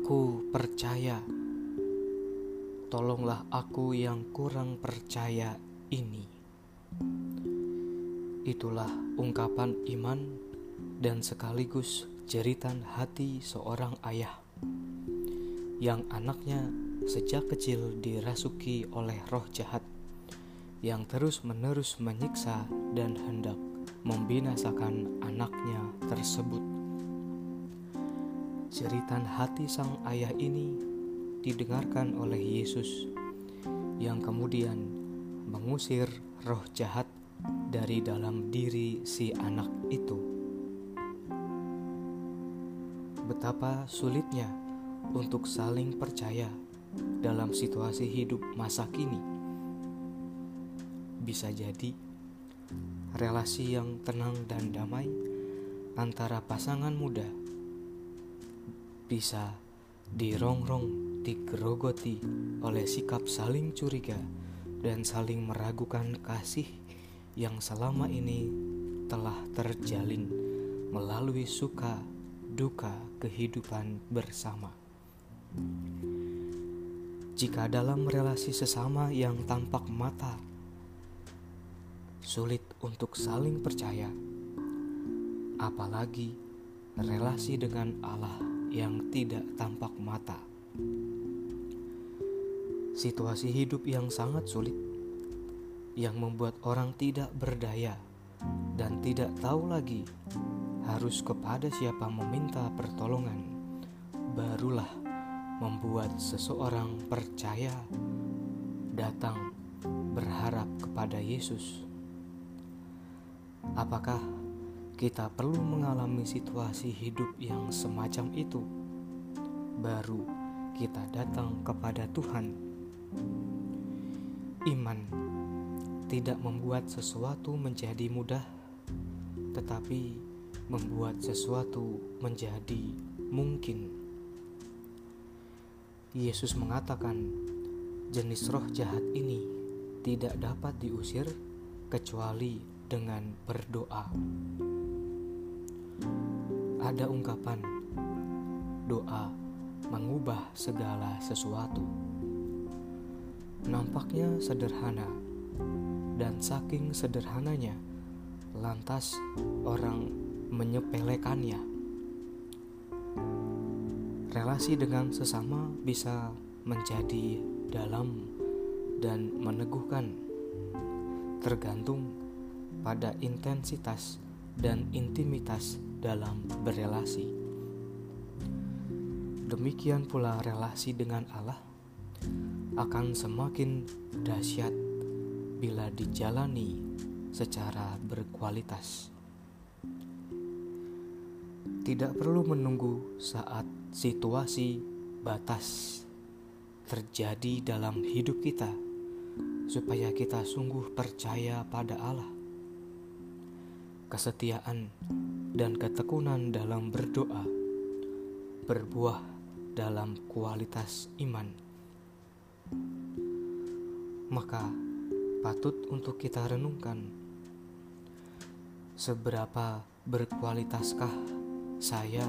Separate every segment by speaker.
Speaker 1: Aku percaya. Tolonglah aku yang kurang percaya ini. Itulah ungkapan iman dan sekaligus jeritan hati seorang ayah yang anaknya sejak kecil dirasuki oleh roh jahat yang terus-menerus menyiksa dan hendak membinasakan anaknya tersebut. Jeritan hati sang ayah ini didengarkan oleh Yesus yang kemudian mengusir roh jahat dari dalam diri si anak itu. Betapa sulitnya untuk saling percaya dalam situasi hidup masa kini. Bisa jadi relasi yang tenang dan damai antara pasangan muda bisa dirongrong, digerogoti oleh sikap saling curiga dan saling meragukan kasih yang selama ini telah terjalin melalui suka duka kehidupan bersama. Jika dalam relasi sesama yang tampak mata sulit untuk saling percaya, apalagi relasi dengan Allah yang tidak tampak mata. Situasi hidup yang sangat sulit, yang membuat orang tidak berdaya dan tidak tahu lagi harus kepada siapa meminta pertolongan, barulah membuat seseorang percaya datang berharap kepada Yesus. Apakah kita perlu mengalami situasi hidup yang semacam itu, baru kita datang kepada Tuhan. Iman tidak membuat sesuatu menjadi mudah, tetapi membuat sesuatu menjadi mungkin. Yesus mengatakan, jenis roh jahat ini tidak dapat diusir kecuali dengan berdoa ada ungkapan doa mengubah segala sesuatu. Nampaknya sederhana, dan saking sederhananya, lantas orang menyepelekannya. Relasi dengan sesama bisa menjadi dalam dan meneguhkan, tergantung pada intensitas dan intimitas dalam berelasi. Demikian pula relasi dengan Allah akan semakin dahsyat bila dijalani secara berkualitas. Tidak perlu menunggu saat situasi batas terjadi dalam hidup kita supaya kita sungguh percaya pada Allah. Kesetiaan dan ketekunan dalam berdoa berbuah dalam kualitas iman. Maka patut untuk kita renungkan seberapa berkualitaskah saya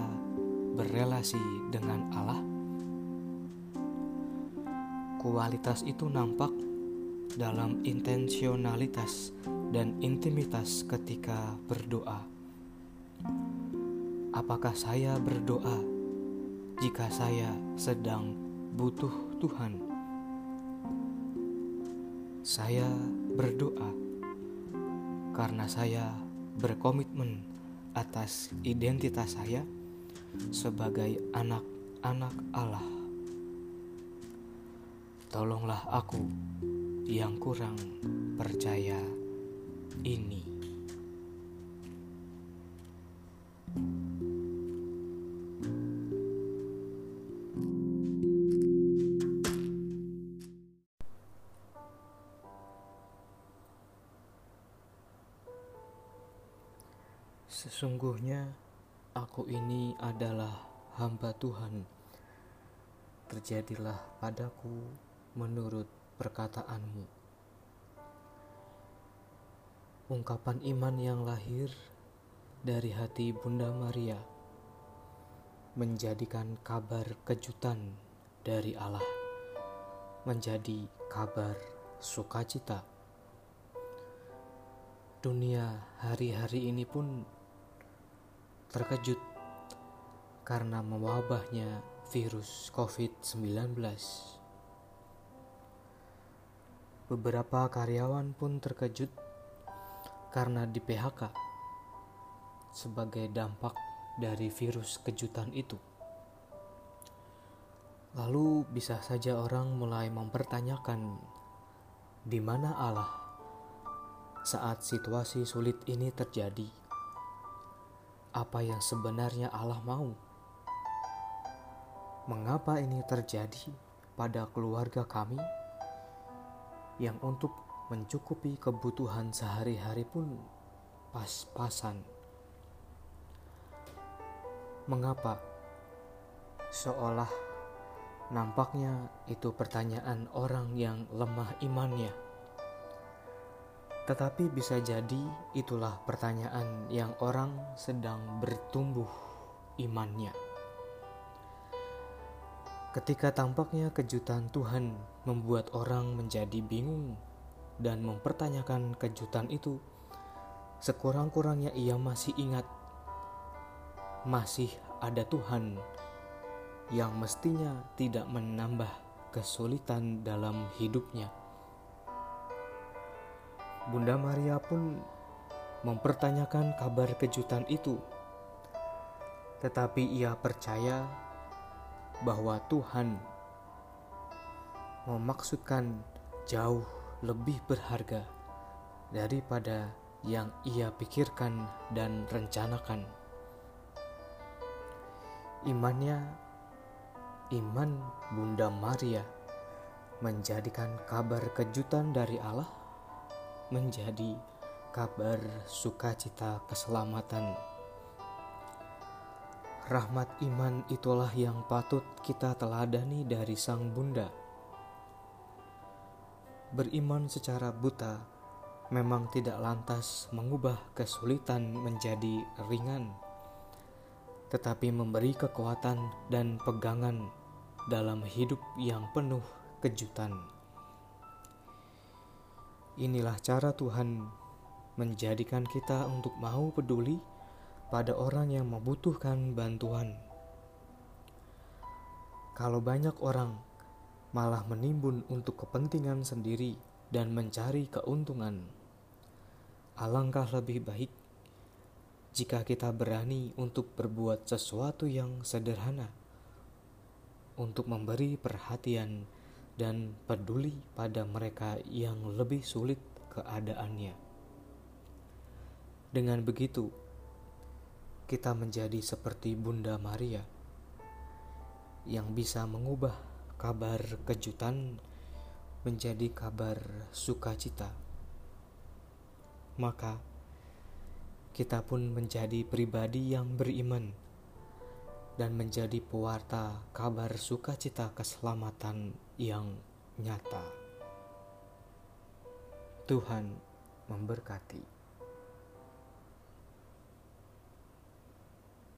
Speaker 1: berelasi dengan Allah. Kualitas itu nampak dalam intensionalitas dan intimitas ketika berdoa Apakah saya berdoa jika saya sedang butuh Tuhan? Saya berdoa karena saya berkomitmen atas identitas saya sebagai anak-anak Allah. Tolonglah aku yang kurang percaya ini. Sesungguhnya aku ini adalah hamba Tuhan. Terjadilah padaku menurut perkataanmu. Ungkapan iman yang lahir dari hati Bunda Maria menjadikan kabar kejutan dari Allah menjadi kabar sukacita. Dunia hari-hari ini pun terkejut karena mewabahnya virus COVID-19. Beberapa karyawan pun terkejut karena di PHK sebagai dampak dari virus kejutan itu. Lalu bisa saja orang mulai mempertanyakan di mana Allah saat situasi sulit ini terjadi. Apa yang sebenarnya Allah mau? Mengapa ini terjadi pada keluarga kami yang untuk mencukupi kebutuhan sehari-hari pun pas-pasan? Mengapa seolah Nampaknya itu pertanyaan orang yang lemah imannya. Tetapi bisa jadi itulah pertanyaan yang orang sedang bertumbuh imannya. Ketika tampaknya kejutan Tuhan membuat orang menjadi bingung dan mempertanyakan kejutan itu, sekurang-kurangnya ia masih ingat masih ada Tuhan yang mestinya tidak menambah kesulitan dalam hidupnya. Bunda Maria pun mempertanyakan kabar kejutan itu, tetapi ia percaya bahwa Tuhan memaksudkan jauh lebih berharga daripada yang ia pikirkan dan rencanakan. Imannya iman Bunda Maria menjadikan kabar kejutan dari Allah menjadi kabar sukacita keselamatan. Rahmat iman itulah yang patut kita teladani dari Sang Bunda. Beriman secara buta memang tidak lantas mengubah kesulitan menjadi ringan, tetapi memberi kekuatan dan pegangan dalam hidup yang penuh kejutan. Inilah cara Tuhan menjadikan kita untuk mau peduli pada orang yang membutuhkan bantuan. Kalau banyak orang malah menimbun untuk kepentingan sendiri dan mencari keuntungan, alangkah lebih baik jika kita berani untuk berbuat sesuatu yang sederhana untuk memberi perhatian dan peduli pada mereka yang lebih sulit keadaannya. Dengan begitu, kita menjadi seperti Bunda Maria yang bisa mengubah kabar kejutan menjadi kabar sukacita. Maka, kita pun menjadi pribadi yang beriman dan menjadi pewarta kabar sukacita keselamatan yang nyata. Tuhan memberkati.